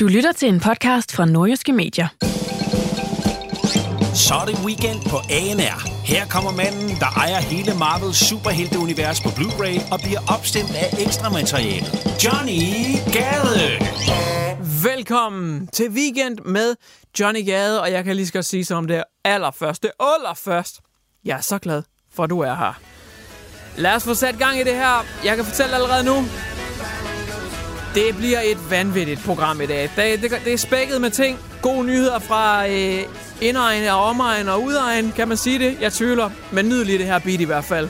Du lytter til en podcast fra Nordjyske Medier. Så er det weekend på ANR. Her kommer manden, der ejer hele Marvels superhelteunivers på Blu-ray og bliver opstemt af ekstra materiale. Johnny Gade! Velkommen til weekend med Johnny Gade, og jeg kan lige så godt sige som det allerførste, allerførst. Jeg er så glad for, at du er her. Lad os få sat gang i det her. Jeg kan fortælle allerede nu, det bliver et vanvittigt program i dag. Det, det, det er spækket med ting. Gode nyheder fra øh, indegne og omegn og udegne, kan man sige det? Jeg tvivler, men nyd lige det her beat i hvert fald.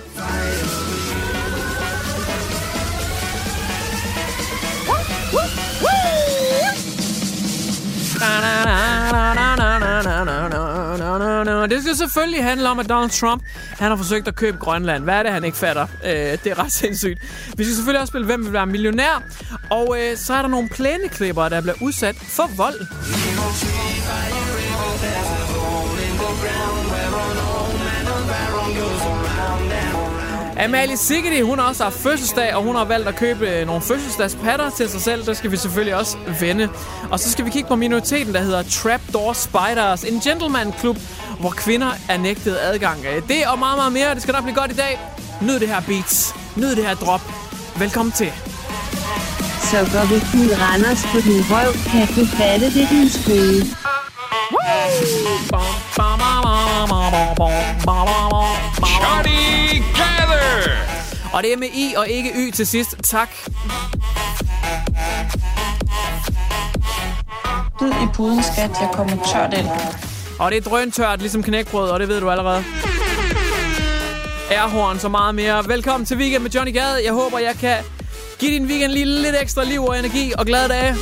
Det skal selvfølgelig handle om, at Donald Trump han har forsøgt at købe Grønland. Hvad er det, han ikke fatter? Øh, det er ret sindssygt. Vi skal selvfølgelig også spille Hvem vil være millionær? Og øh, så er der nogle plæneklipper, der bliver udsat for vold. Amalie Sigeti, hun har også haft fødselsdag, og hun har valgt at købe øh, nogle fødselsdagspatter til sig selv. Der skal vi selvfølgelig også vende. Og så skal vi kigge på minoriteten, der hedder Trapdoor Spiders. En gentleman-klub, hvor kvinder er nægtet adgang. Det og meget, meget mere. Det skal nok blive godt i dag. Nyd det her beats. Nyd det her drop. Velkommen til. Så går vi fuld Randers på din røv, kan du fatte det, din skøde. Johnny Gade! Og det er med I og ikke Y til sidst. Tak. Død i puden, skat. Jeg kommer tørt ind. Og det er drøntørt, ligesom knækbrød, og det ved du allerede. Airhorn så meget mere. Velkommen til Weekend med Johnny Gade. Jeg håber, jeg kan give din weekend lige lidt ekstra liv og energi og glade dage.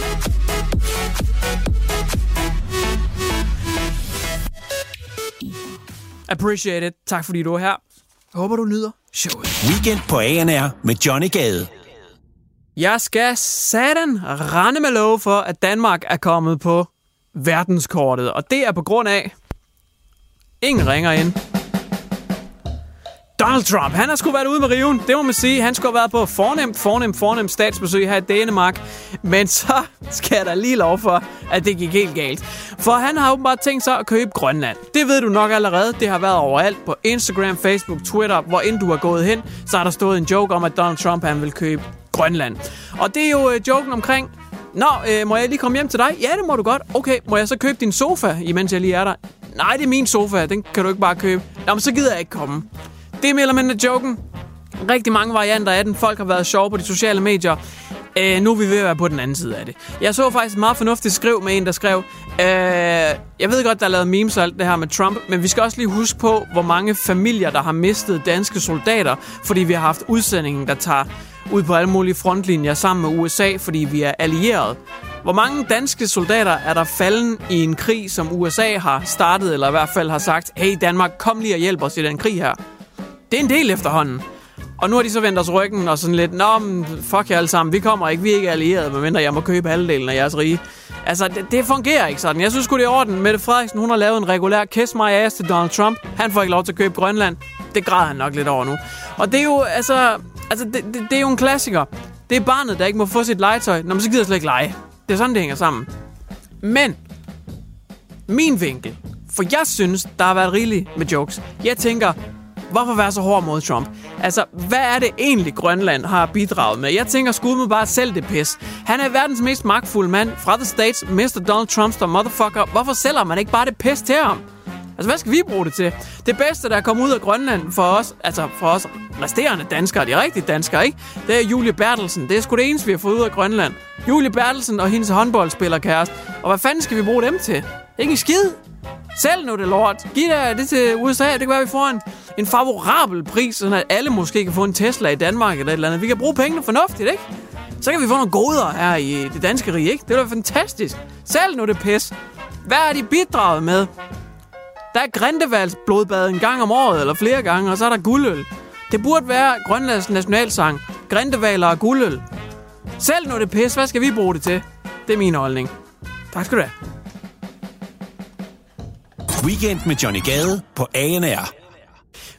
Appreciate it. Tak fordi du er her. Jeg håber, du nyder showet. Weekend på ANR med Johnny Gade. Jeg skal satan rende med lov for, at Danmark er kommet på verdenskortet. Og det er på grund af... Ingen ringer ind. Donald Trump, han har sgu været ude med riven. Det må man sige. Han skulle have været på fornemt, fornemt, fornemt statsbesøg her i Danmark. Men så skal jeg da lige lov for, at det gik helt galt. For han har åbenbart tænkt sig at købe Grønland. Det ved du nok allerede. Det har været overalt på Instagram, Facebook, Twitter. Hvor end du har gået hen, så har der stået en joke om, at Donald Trump han vil købe Grønland. Og det er jo øh, joken omkring, Nå, øh, må jeg lige komme hjem til dig? Ja, det må du godt. Okay, må jeg så købe din sofa, imens jeg lige er der? Nej, det er min sofa. Den kan du ikke bare købe. Nå, men så gider jeg ikke komme. Det er mere eller mindre joken. Rigtig mange varianter af den. Folk har været sjove på de sociale medier. Øh, nu er vi ved at være på den anden side af det. Jeg så faktisk et meget fornuftigt skriv med en, der skrev, øh, jeg ved godt, der er lavet memes og alt det her med Trump, men vi skal også lige huske på, hvor mange familier, der har mistet danske soldater, fordi vi har haft udsendingen, der tager ud på alle mulige frontlinjer sammen med USA, fordi vi er allieret. Hvor mange danske soldater er der falden i en krig, som USA har startet, eller i hvert fald har sagt, hey Danmark, kom lige og hjælp os i den krig her. Det er en del efterhånden. Og nu har de så vendt os ryggen og sådan lidt, Nå, men fuck jer alle sammen, vi kommer ikke, vi er ikke allierede, medmindre jeg må købe halvdelen af jeres rige. Altså, det, det fungerer ikke sådan. Jeg synes sgu, det er orden. Mette Frederiksen, hun har lavet en regulær kiss my ass til Donald Trump. Han får ikke lov til at købe Grønland. Det græder han nok lidt over nu. Og det er jo, altså, altså det, det, det er jo en klassiker. Det er barnet, der ikke må få sit legetøj, når man så gider slet ikke lege. Det er sådan, det hænger sammen. Men, min vinkel, for jeg synes, der har været rigeligt med jokes. Jeg tænker, Hvorfor være så hård mod Trump? Altså, hvad er det egentlig, Grønland har bidraget med? Jeg tænker skud med bare selv det pis. Han er verdens mest magtfulde mand fra The States, Mr. Donald Trumps der motherfucker. Hvorfor sælger man ikke bare det pis til ham? Altså, hvad skal vi bruge det til? Det bedste, der er kommet ud af Grønland for os, altså for os resterende danskere, de rigtige danskere, ikke? Det er Julie Bertelsen. Det er sgu det eneste, vi har fået ud af Grønland. Julie Bertelsen og hendes håndboldspillerkæreste. Og hvad fanden skal vi bruge dem til? Ikke en skid. Sælg nu det lort. Giv det, det til USA. Det kan være, at vi får en, en favorabel pris, så alle måske kan få en Tesla i Danmark eller et eller andet. Vi kan bruge pengene fornuftigt, ikke? Så kan vi få nogle goder her i det danske rige, ikke? Det vil være fantastisk. Sælg nu det pis. Hvad har de bidraget med? Der er grindevalgsblodbad en gang om året, eller flere gange, og så er der guldøl. Det burde være Grønlands nationalsang. Grindevaler og guldøl. Selv nu det pis, hvad skal vi bruge det til? Det er min holdning. Tak skal du have. Weekend med Johnny Gade på ANR.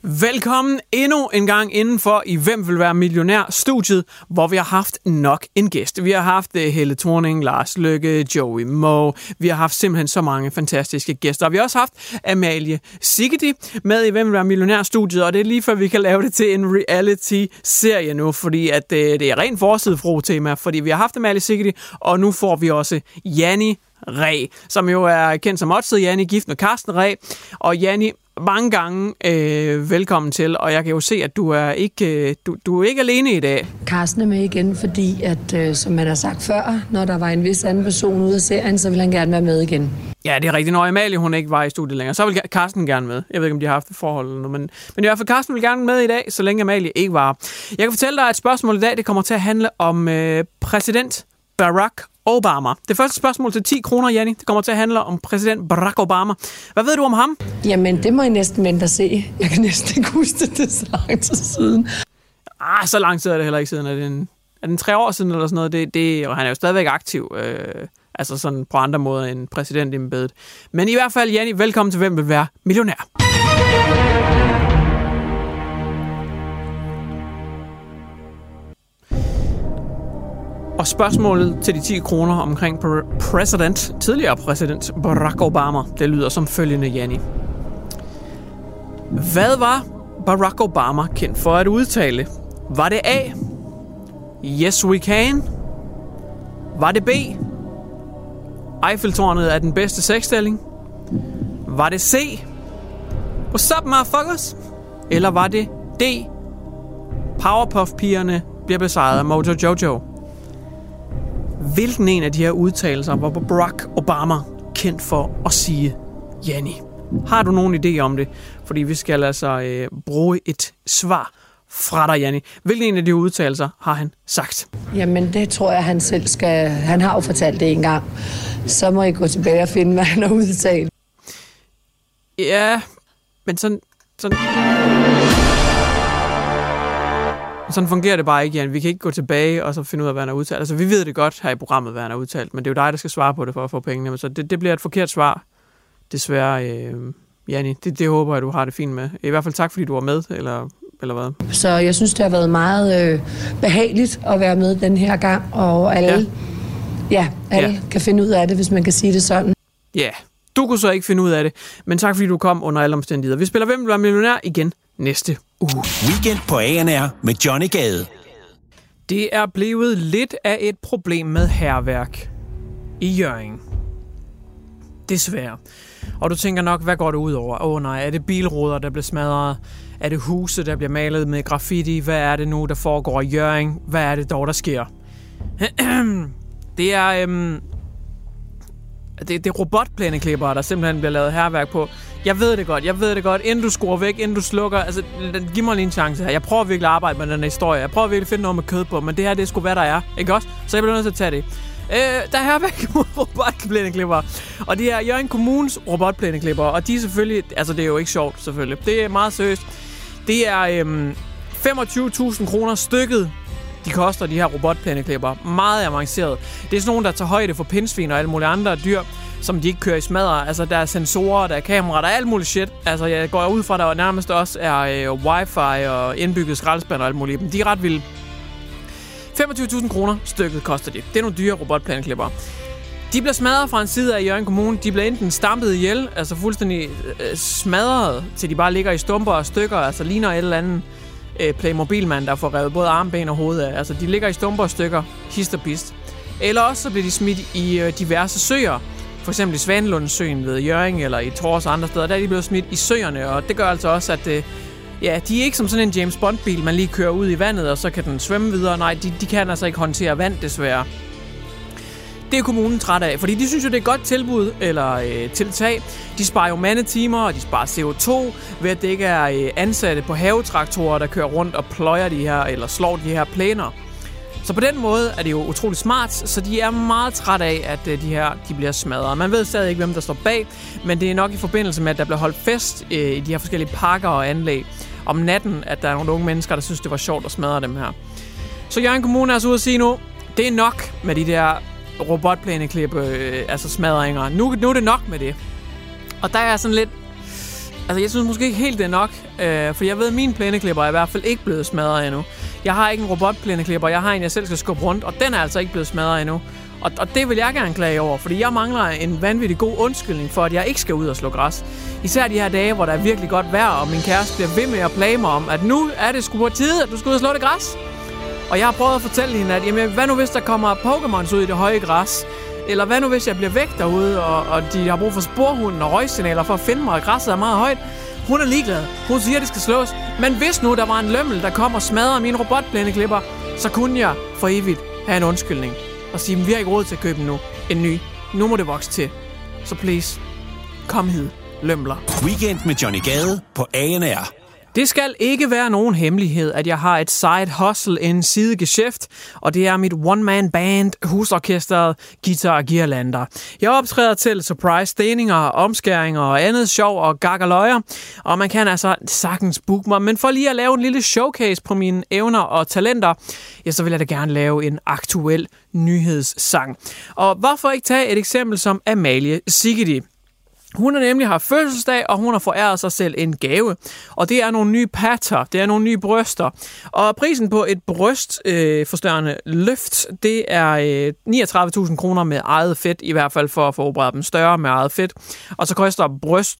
Velkommen endnu en gang indenfor i Hvem vil være millionær studiet, hvor vi har haft nok en gæst. Vi har haft øh, Helle Thorning, Lars Lykke, Joey Moe. Vi har haft simpelthen så mange fantastiske gæster. Og vi har også haft Amalie Sigeti med i Hvem vil være millionær studiet, og det er lige før vi kan lave det til en reality-serie nu, fordi at øh, det er rent forsidefro tema, fordi vi har haft Amalie Sigeti, og nu får vi også Janni Ræ, som jo er kendt som Otse Janni, gift med Carsten Ræ. Og Janni, mange gange øh, velkommen til, og jeg kan jo se, at du er ikke, øh, du, du er ikke alene i dag. Carsten er med igen, fordi at, øh, som man har sagt før, når der var en vis anden person ude af serien, så vil han gerne være med igen. Ja, det er rigtigt. Når Amalie hun ikke var i studiet længere, så vil Carsten gerne med. Jeg ved ikke, om de har haft et forhold eller noget, men, men i hvert fald Carsten vil gerne med i dag, så længe Amalie ikke var. Jeg kan fortælle dig, at spørgsmålet i dag det kommer til at handle om øh, præsident Barack Obama. Det første spørgsmål til 10 kroner, Janni, det kommer til at handle om præsident Barack Obama. Hvad ved du om ham? Jamen, det må jeg næsten vente at se. Jeg kan næsten ikke huske det, det så lang tid siden. Ah, så lang tid er det heller ikke siden. Er det en, er det en tre år siden eller sådan noget? Det, det, og han er jo stadigvæk aktiv. Øh, altså sådan på andre måder end præsident i embedet. Men i hvert fald, Janni, velkommen til Hvem vil være millionær? Og spørgsmålet til de 10 kroner omkring præsident, tidligere præsident Barack Obama, det lyder som følgende, Janni. Hvad var Barack Obama kendt for at udtale? Var det A? Yes we can? Var det B? Eiffeltårnet er den bedste sexstilling? Var det C? What's up, motherfuckers? Eller var det D? Powerpuff-pigerne bliver besejret af Mojo Jojo. Hvilken en af de her udtalelser var Barack Obama kendt for at sige, Janni? Har du nogen idé om det? Fordi vi skal altså øh, bruge et svar fra dig, Janni. Hvilken en af de udtalelser har han sagt? Jamen, det tror jeg, han selv skal... Han har jo fortalt det en gang. Så må I gå tilbage og finde, hvad han har udtalt. Ja, men sådan... sådan sådan fungerer det bare ikke, Jan. Vi kan ikke gå tilbage og så finde ud af, hvad han har udtalt. Altså, vi ved det godt her i programmet, hvad han har udtalt, men det er jo dig, der skal svare på det for at få pengene. Så det, det bliver et forkert svar, desværre, øh, Janni. Det, det håber jeg, du har det fint med. I hvert fald tak, fordi du var med, eller, eller hvad? Så jeg synes, det har været meget øh, behageligt at være med den her gang, og alle, ja. Ja, alle ja. kan finde ud af det, hvis man kan sige det sådan. Ja, du kunne så ikke finde ud af det, men tak fordi du kom under alle omstændigheder. Vi spiller Hvem vil være millionær igen næste uge. Weekend på ANR med Johnny Gade. Det er blevet lidt af et problem med herværk i Jørgen. Desværre. Og du tænker nok, hvad går det ud over? Åh oh, nej, er det bilruder, der bliver smadret? Er det huse, der bliver malet med graffiti? Hvad er det nu, der foregår i Jørgen? Hvad er det dog, der sker? det er øhm, det, det er robotplæneklipper, der simpelthen bliver lavet herværk på. Jeg ved det godt, jeg ved det godt. Inden du skruer væk, inden du slukker, altså giv mig lige en chance her. Jeg prøver virkelig at arbejde med den historie. Jeg prøver virkelig at finde noget med kød på, men det her, det er sgu hvad der er. Ikke også? Så jeg bliver nødt til at tage det. Øh, der er herværk mod robotplæneklipper. Og det er Jørgen Kommunes robotplæneklipper. Og de er selvfølgelig... Altså, det er jo ikke sjovt, selvfølgelig. Det er meget seriøst. Det er øhm, 25.000 kroner stykket de koster, de her robotplæneklipper. Meget avanceret. Det er sådan nogle, der tager højde for pindsvin og alle mulige andre dyr, som de ikke kører i smadre. Altså, der er sensorer, der er kameraer, der er alt muligt shit. Altså, jeg går ud fra, at der nærmest også er øh, wifi og indbygget skraldespand og alt muligt. Men de er ret vilde. 25.000 kroner stykket koster de. Det er nogle dyre robotplæneklipper. De bliver smadret fra en side af Jørgen Kommune. De bliver enten stampet ihjel, altså fuldstændig øh, smadret, til de bare ligger i stumper og stykker, altså ligner et eller andet øh, Playmobil-mand, der får revet både armben og hoved af. Altså, de ligger i stumper og stykker, hist og pist. Eller også så bliver de smidt i øh, diverse søer. For eksempel i Svanlundsøen ved Jøring eller i Tors og andre steder. Der er de blevet smidt i søerne, og det gør altså også, at øh, ja, de er ikke som sådan en James Bond-bil, man lige kører ud i vandet, og så kan den svømme videre. Nej, de, de kan altså ikke håndtere vand, desværre. Det er kommunen træt af, fordi de synes jo, det er et godt tilbud eller øh, tiltag. De sparer jo mandetimer, og de sparer CO2 ved, at det ikke er øh, ansatte på havetraktorer, der kører rundt og pløjer de her, eller slår de her plæner. Så på den måde er det jo utrolig smart, så de er meget træt af, at øh, de her de bliver smadret. Man ved stadig ikke, hvem der står bag, men det er nok i forbindelse med, at der bliver holdt fest øh, i de her forskellige parker og anlæg om natten, at der er nogle unge mennesker, der synes, det var sjovt at smadre dem her. Så Jørgen Kommune er altså ude at sige nu, det er nok med de der robotplæneklip, øh, altså smadringer. Nu, nu er det nok med det. Og der er sådan lidt... Altså, jeg synes måske ikke helt, det er nok. Øh, for jeg ved, at mine plæneklipper er i hvert fald ikke blevet smadret endnu. Jeg har ikke en robotplæneklipper. Jeg har en, jeg selv skal skubbe rundt, og den er altså ikke blevet smadret endnu. Og, og det vil jeg gerne klage over, fordi jeg mangler en vanvittig god undskyldning for, at jeg ikke skal ud og slå græs. Især de her dage, hvor der er virkelig godt vejr, og min kæreste bliver ved med at plage mig om, at nu er det sgu på tide, at du skal ud og slå det græs. Og jeg har prøvet at fortælle hende, at jamen, hvad nu hvis der kommer Pokémons ud i det høje græs? Eller hvad nu hvis jeg bliver væk derude, og, og de har brug for sporhunden og røgsignaler for at finde mig, og græsset er meget højt? Hun er ligeglad. Hun siger, at det skal slås. Men hvis nu der var en lømmel, der kom og smadrede mine robotplæneklipper, så kunne jeg for evigt have en undskyldning. Og sige, at vi har ikke råd til at købe nu. En ny. Nu må det vokse til. Så please, kom hid, lømler. Weekend med Johnny Gade på ANR. Det skal ikke være nogen hemmelighed, at jeg har et side hustle, en sidegeschæft, og det er mit one-man band, husorkestret Guitar Girlander. Jeg optræder til surprise steninger, omskæringer og andet sjov og gakkerløjer, og man kan altså sagtens booke mig, men for lige at lave en lille showcase på mine evner og talenter, ja, så vil jeg da gerne lave en aktuel nyhedssang. Og hvorfor ikke tage et eksempel som Amalie Sigidi? Hun har nemlig haft fødselsdag, og hun har foræret sig selv en gave. Og det er nogle nye patter, det er nogle nye bryster. Og prisen på et brystforstørrende øh, løft, det er øh, 39.000 kroner med eget fedt, i hvert fald for at få opereret dem større med eget fedt. Og så koster bryst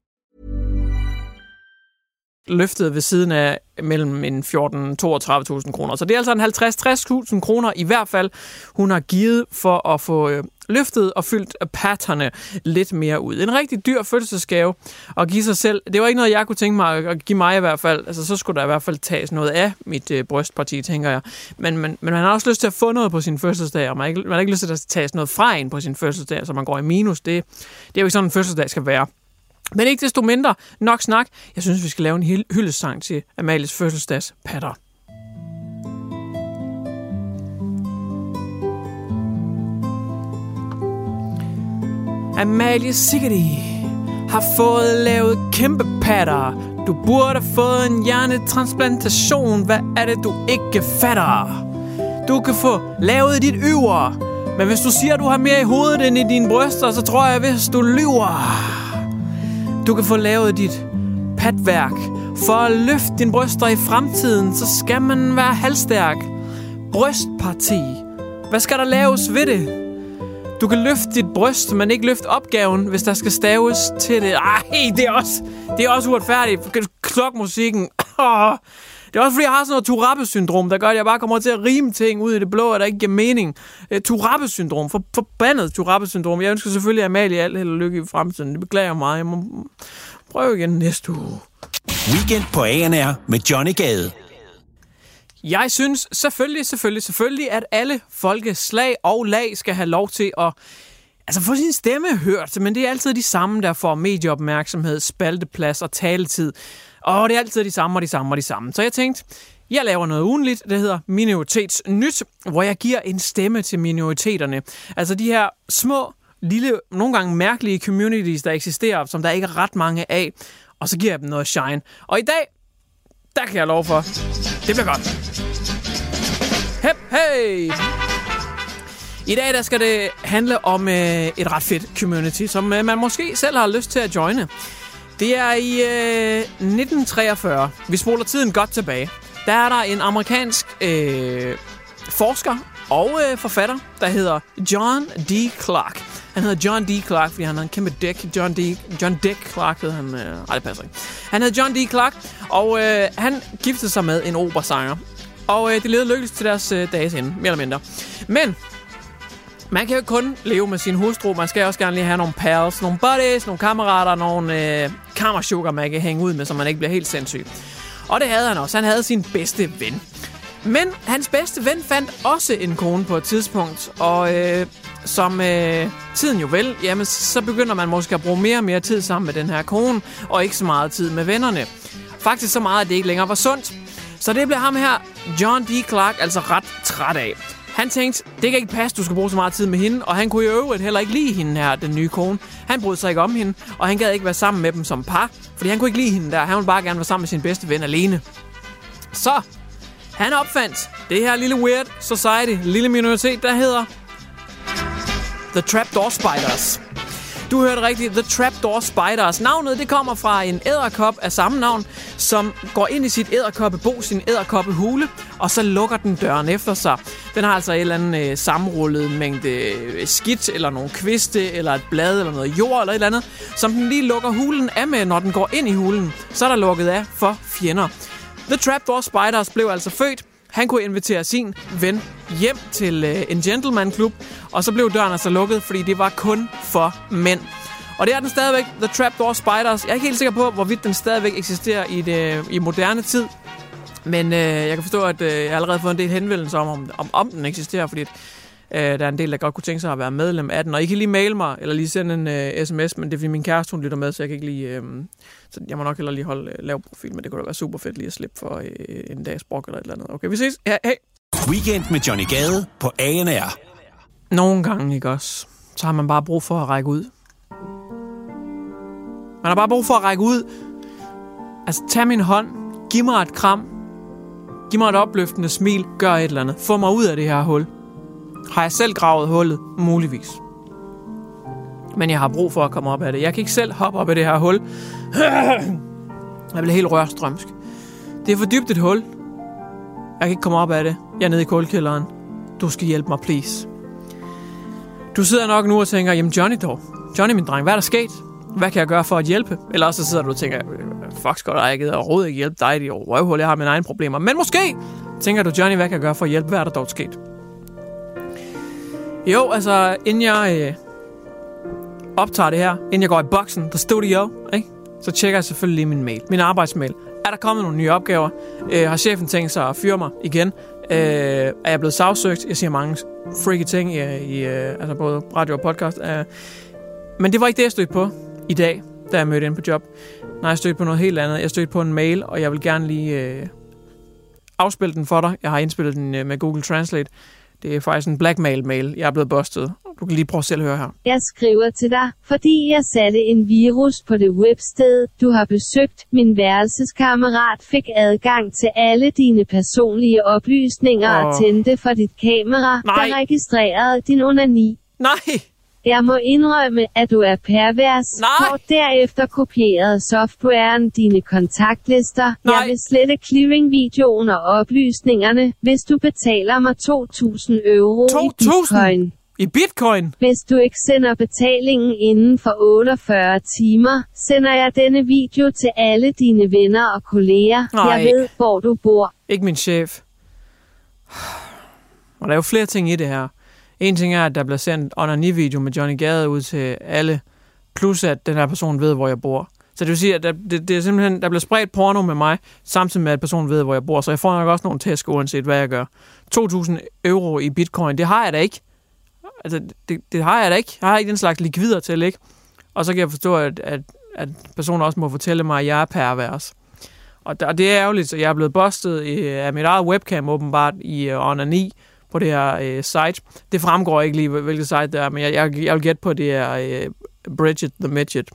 Løftet ved siden af mellem en 14-32.000 kroner. Så det er altså en 50-60.000 kroner i hvert fald, hun har givet for at få øh, løftet og fyldt patterne lidt mere ud. En rigtig dyr fødselsgave at give sig selv. Det var ikke noget, jeg kunne tænke mig at give mig i hvert fald. Altså, så skulle der i hvert fald tages noget af mit øh, brystparti, tænker jeg. Men, men, men man har også lyst til at få noget på sin fødselsdag, og man har ikke, man har ikke lyst til at tages noget fra en på sin fødselsdag, så man går i minus. Det, det er jo ikke sådan, en fødselsdag skal være. Men ikke desto mindre, nok snak. Jeg synes, vi skal lave en hyldesang til Amalies fødselsdags patter. Amalie Sigeti har fået lavet kæmpe patter. Du burde have fået en hjernetransplantation. Hvad er det, du ikke fatter? Du kan få lavet dit yver. Men hvis du siger, du har mere i hovedet end i dine bryster, så tror jeg, hvis du lyver. Du kan få lavet dit patværk. For at løfte dine bryster i fremtiden, så skal man være halvstærk. Brystparti. Hvad skal der laves ved det? Du kan løfte dit bryst, men ikke løfte opgaven, hvis der skal staves til det. Ej, det er også, det er også uretfærdigt. Klokmusikken. Det er også fordi, jeg har sådan noget Turabe-syndrom, der gør, at jeg bare kommer til at rime ting ud i det blå, og der ikke giver mening. Uh, Turabe-syndrom. For, forbandet Turabe-syndrom. Jeg ønsker selvfølgelig Amalie alt held og lykke i fremtiden. Det beklager mig. Jeg må prøve igen næste uge. Weekend på ANR med Johnny Gade. Jeg synes selvfølgelig, selvfølgelig, selvfølgelig, at alle folkeslag og lag skal have lov til at altså få sin stemme hørt, men det er altid de samme, der får medieopmærksomhed, spalteplads og taletid. Og det er altid de samme og de samme og de samme. Så jeg tænkte, Jeg laver noget ugenligt, det hedder Minoritetsnyt, hvor jeg giver en stemme til minoriteterne. Altså de her små, lille, nogle gange mærkelige communities, der eksisterer, som der ikke er ret mange af, og så giver jeg dem noget shine. Og i dag, der kan jeg lov for, det bliver godt. Hep, hey! I dag der skal det handle om øh, et ret fedt community, som øh, man måske selv har lyst til at joine. Det er i øh, 1943. Vi spoler tiden godt tilbage. Der er der en amerikansk øh, forsker og øh, forfatter, der hedder John D. Clark. Han hedder John D. Clark, fordi han har en kæmpe dick. John, D. John Dick Clark hed han. Øh, ej, det passer ikke. Han hedder John D. Clark, og øh, han giftede sig med en operasanger. Og øh, det levede lykkeligt til deres øh, dages ende, mere eller mindre. Men man kan jo kun leve med sin hustru. Man skal også gerne lige have nogle pals, nogle buddies, nogle kammerater, nogle øh, kammersugar, man kan hænge ud med, så man ikke bliver helt sindssyg. Og det havde han også. Han havde sin bedste ven. Men hans bedste ven fandt også en kone på et tidspunkt, og øh, som øh, tiden jo vel, jamen så begynder man måske at bruge mere og mere tid sammen med den her kone, og ikke så meget tid med vennerne. Faktisk så meget, at det ikke længere var sundt. Så det blev ham her, John D. Clark, altså ret træt af. Han tænkte, det kan ikke passe, du skal bruge så meget tid med hende, og han kunne i øvrigt heller ikke lide hende her, den nye kone. Han brød sig ikke om hende, og han gad ikke være sammen med dem som par, fordi han kunne ikke lide hende der. Han ville bare gerne være sammen med sin bedste ven alene. Så han opfandt det her lille weird society, lille minoritet, der hedder The Trapdoor Spiders. Du hørte rigtigt, The Trapdoor Spiders. Navnet det kommer fra en æderkop af samme navn, som går ind i sit æderkoppebo, sin æderkoppehule, og så lukker den døren efter sig. Den har altså en eller anden øh, sammenrullet mængde øh, skidt, eller nogle kviste, eller et blad, eller noget jord, eller et eller andet, som den lige lukker hulen af med, når den går ind i hulen. Så er der lukket af for fjender. The Trapdoor Spiders blev altså født. Han kunne invitere sin ven hjem til øh, en gentleman-klub, og så blev døren altså lukket, fordi det var kun for mænd. Og det er den stadigvæk, The Trapdoor Spiders. Jeg er ikke helt sikker på, hvorvidt den stadigvæk eksisterer i, det, i moderne tid. Men øh, jeg kan forstå, at øh, jeg har allerede fået en del henvendelser om, om, om, om den eksisterer, fordi øh, der er en del, der godt kunne tænke sig at være medlem af den. Og I kan lige mail mig, eller lige sende en øh, sms, men det er fordi min kæreste, hun lytter med, så jeg kan ikke lige... Øh, så jeg må nok heller lige holde øh, lav profil, men det kunne da være super fedt lige at slippe for øh, en dags brok eller et eller andet. Okay, vi ses. Ja, hey. Weekend med Johnny Gade på ANR. Nogle gange, ikke også? Så har man bare brug for at række ud. Man har bare brug for at række ud. Altså, tag min hånd. Giv mig et kram. Giv mig et opløftende smil. Gør et eller andet. Få mig ud af det her hul. Har jeg selv gravet hullet? Muligvis. Men jeg har brug for at komme op af det. Jeg kan ikke selv hoppe op af det her hul. Jeg bliver helt rørstrømsk. Det er for dybt et hul. Jeg kan ikke komme op af det. Jeg er nede i kulkælderen. Du skal hjælpe mig, please. Du sidder nok nu og tænker, jamen Johnny dog. Johnny, min dreng, hvad er der sket? Hvad kan jeg gøre for at hjælpe? Eller også så sidder du og tænker, øh, fuck skal jeg gider overhovedet ikke hjælpe dig, dit røvhul, jeg har mine egne problemer. Men måske tænker du, Johnny, hvad kan jeg gøre for at hjælpe? Hvad er der dog sket? Jo, altså, inden jeg øh, optager det her, inden jeg går i boksen på studio, ikke? så tjekker jeg selvfølgelig lige min mail, min arbejdsmail. Er der kommet nogle nye opgaver? Øh, har chefen tænkt sig at fyre mig igen? Øh, er jeg blevet sagsøgt? Jeg siger mange freaky ting i, i øh, altså både radio og podcast. Øh, men det var ikke det, jeg stødte på i dag, da jeg mødte ind på job. Nej, jeg stødte på noget helt andet. Jeg stødte på en mail, og jeg vil gerne lige øh, afspille den for dig. Jeg har indspillet den øh, med Google Translate. Det er faktisk en blackmail-mail. Jeg er blevet bustet. Du kan lige prøve selv at høre her. Jeg skriver til dig, fordi jeg satte en virus på det websted, du har besøgt. Min værelseskammerat fik adgang til alle dine personlige oplysninger oh. og tændte for dit kamera, Nej. der registrerede din onani. Nej! Jeg må indrømme, at du er pervers. Nej. Og derefter kopierede softwaren dine kontaktlister. Nej. Jeg vil slette clearing-videoen og oplysningerne, hvis du betaler mig 2.000 euro i 2.000? bitcoin. I bitcoin? Hvis du ikke sender betalingen inden for 48 timer, sender jeg denne video til alle dine venner og kolleger. Nej. Jeg ved, hvor du bor. Ikke min chef. Og der er jo flere ting i det her. En ting er, at der bliver sendt onani-video med Johnny Gade ud til alle, plus at den her person ved, hvor jeg bor. Så det vil sige, at der, det, det er simpelthen, der bliver spredt porno med mig, samtidig med, at personen ved, hvor jeg bor. Så jeg får nok også nogle tæsk, uanset hvad jeg gør. 2.000 euro i bitcoin, det har jeg da ikke. Altså, det, det har jeg da ikke. Jeg har ikke den slags likvider til, ikke? Og så kan jeg forstå, at, at, at personen også må fortælle mig, at jeg er pervers. Og, og det er ærgerligt, så jeg er blevet bustet i, af mit eget webcam åbenbart i øh, uh, Onani på det her øh, site. Det fremgår ikke lige, hvilket site det er, men jeg, jeg, jeg vil gætte på, det er øh, Bridget the Midget.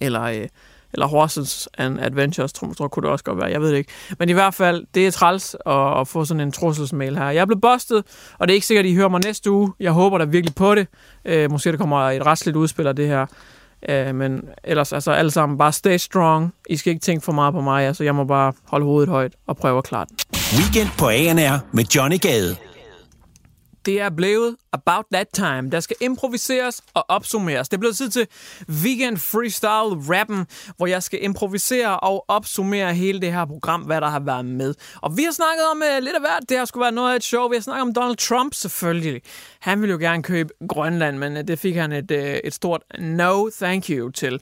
Eller... øh, eller Horses and Adventures, tror, tror kunne det også godt være, jeg ved det ikke. Men i hvert fald, det er træls at, at få sådan en trusselsmail her. Jeg er blevet bustet, og det er ikke sikkert, at I hører mig næste uge. Jeg håber da virkelig på det. Øh, måske der kommer et retsligt udspil af det her. Øh, men ellers, altså alle sammen, bare stay strong. I skal ikke tænke for meget på mig, altså jeg må bare holde hovedet højt og prøve at klare den. Weekend på ANR med Johnny Gade. Det er blevet about that time. Der skal improviseres og opsummeres. Det er blevet tid til Weekend Freestyle Rappen, hvor jeg skal improvisere og opsummere hele det her program, hvad der har været med. Og vi har snakket om uh, lidt af hvert. Det har skulle være noget af et show. Vi har snakket om Donald Trump selvfølgelig. Han ville jo gerne købe Grønland, men uh, det fik han et, uh, et stort no thank you til.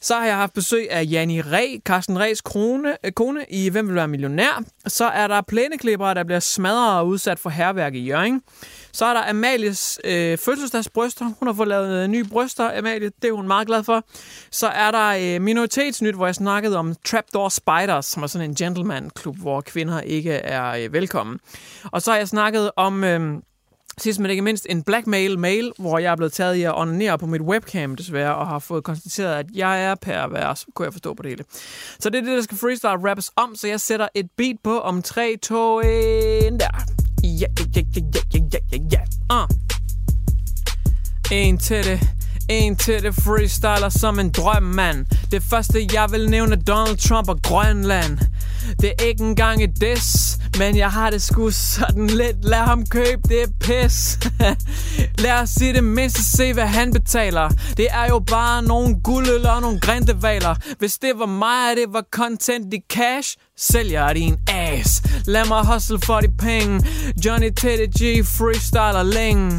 Så har jeg haft besøg af Janni Ræ, Carsten Ræs kone, øh, kone i Hvem vil være millionær. Så er der plæneklippere, der bliver smadret og udsat for herværk i Jørgen. Så er der Amalies øh, fødselsdagsbryster. Hun har fået lavet øh, nye bryster, Amalie. Det er hun meget glad for. Så er der øh, Minoritetsnyt, hvor jeg snakkede om Trapdoor Spiders, som er sådan en gentleman-klub, hvor kvinder ikke er øh, velkommen. Og så har jeg snakket om... Øh, Sidst men ikke mindst en blackmail mail, hvor jeg er blevet taget i at onanere på mit webcam desværre, og har fået konstateret, at jeg er pervers, kunne jeg forstå på det hele. Så det er det, der skal freestyle rappes om, så jeg sætter et beat på om 3, 2, 1, der. Ja, ja, ja, ja, ja, ja, ja, ja. Uh. En til det. En til det freestyler som en drøm, mand. Det første, jeg vil nævne, Donald Trump og Grønland. Det er ikke engang et diss, men jeg har det sgu sådan lidt. Lad ham købe, det pis. Lad os sige det mindste, se hvad han betaler. Det er jo bare nogle guld og nogle grindevaler. Hvis det var mig, og det var content i cash, sælger din ass. Lad mig hustle for de penge. Johnny Teddy G freestyler længe.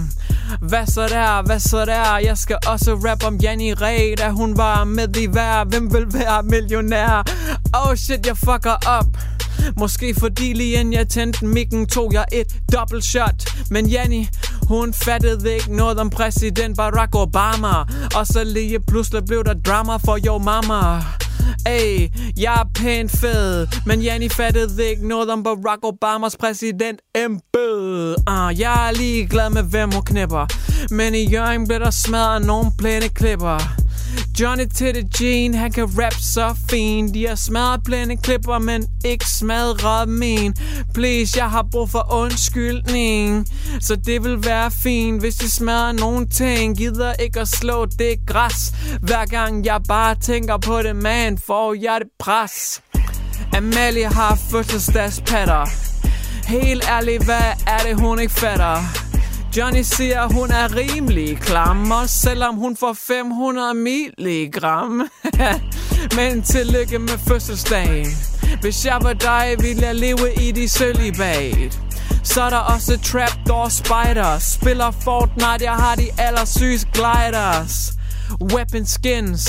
Hvad så der, hvad så der? Jeg skal også rap om Janni Ræ Da hun var med i vær Hvem vil være millionær? Oh shit, jeg fucker op. Måske fordi lige inden jeg tændte mikken Tog jeg et dobbelt shot. Men Janni, hun fattede ikke noget om præsident Barack Obama. Og så lige pludselig blev der drama for your mama. Ay, jeg er pænt fed Men Janni fattede ikke noget om Barack Obamas præsident embed. Uh, Jeg er ligeglad med hvem hun knipper Men i Jørgen bliver der smadret nogle plæne klipper. Johnny til det Jean, han kan rap så fint. De har smadret blinde klipper, men ikke smadret min. Please, jeg har brug for undskyldning Så det vil være fint, hvis de smadrer nogen ting. Gider ikke at slå det græs. Hver gang jeg bare tænker på det, man Får jeg det pres. Amalie har fødselsdagspatter. Helt ærligt, hvad er det, hun ikke fatter? Johnny siger, hun er rimelig klam, og selvom hun får 500 milligram. Men tillykke med fødselsdagen. Hvis jeg var dig, ville jeg leve i de sølibat. Så er der også Trapdoor Spiders Spiller Fortnite, jeg har de allersyge gliders Weapon skins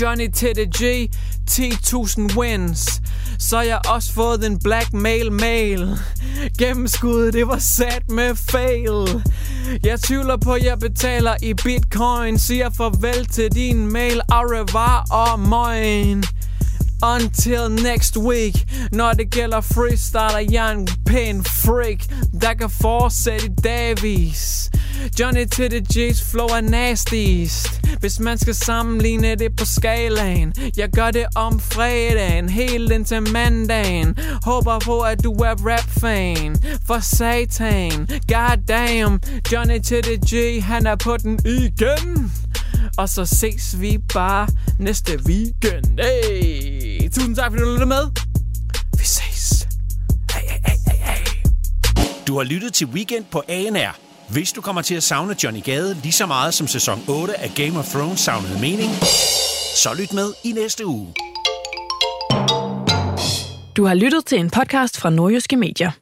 Johnny til G 10.000 wins så jeg også fået en blackmail mail. Gennemskuddet, det var sat med fail. Jeg tvivler på, at jeg betaler i bitcoin. Siger farvel til din mail. Au revoir og moin Until next week. Når det gælder freestyle Jeg en pæn freak Der kan fortsætte i davis Johnny til the G's flow er nastiest Hvis man skal sammenligne det på skalaen Jeg gør det om fredagen Helt indtil mandagen. Håber på at du er rap-fan. For satan God damn Johnny til the G Han er på den igen. Og så ses vi bare næste weekend. Hey! Tusind tak, fordi du lyttede med. Vi ses. Hey, hey, hey, hey, hey. Du har lyttet til Weekend på ANR. Hvis du kommer til at savne Johnny Gade lige så meget som sæson 8 af Game of Thrones savnede mening, så lyt med i næste uge. Du har lyttet til en podcast fra Nordjyske Medier.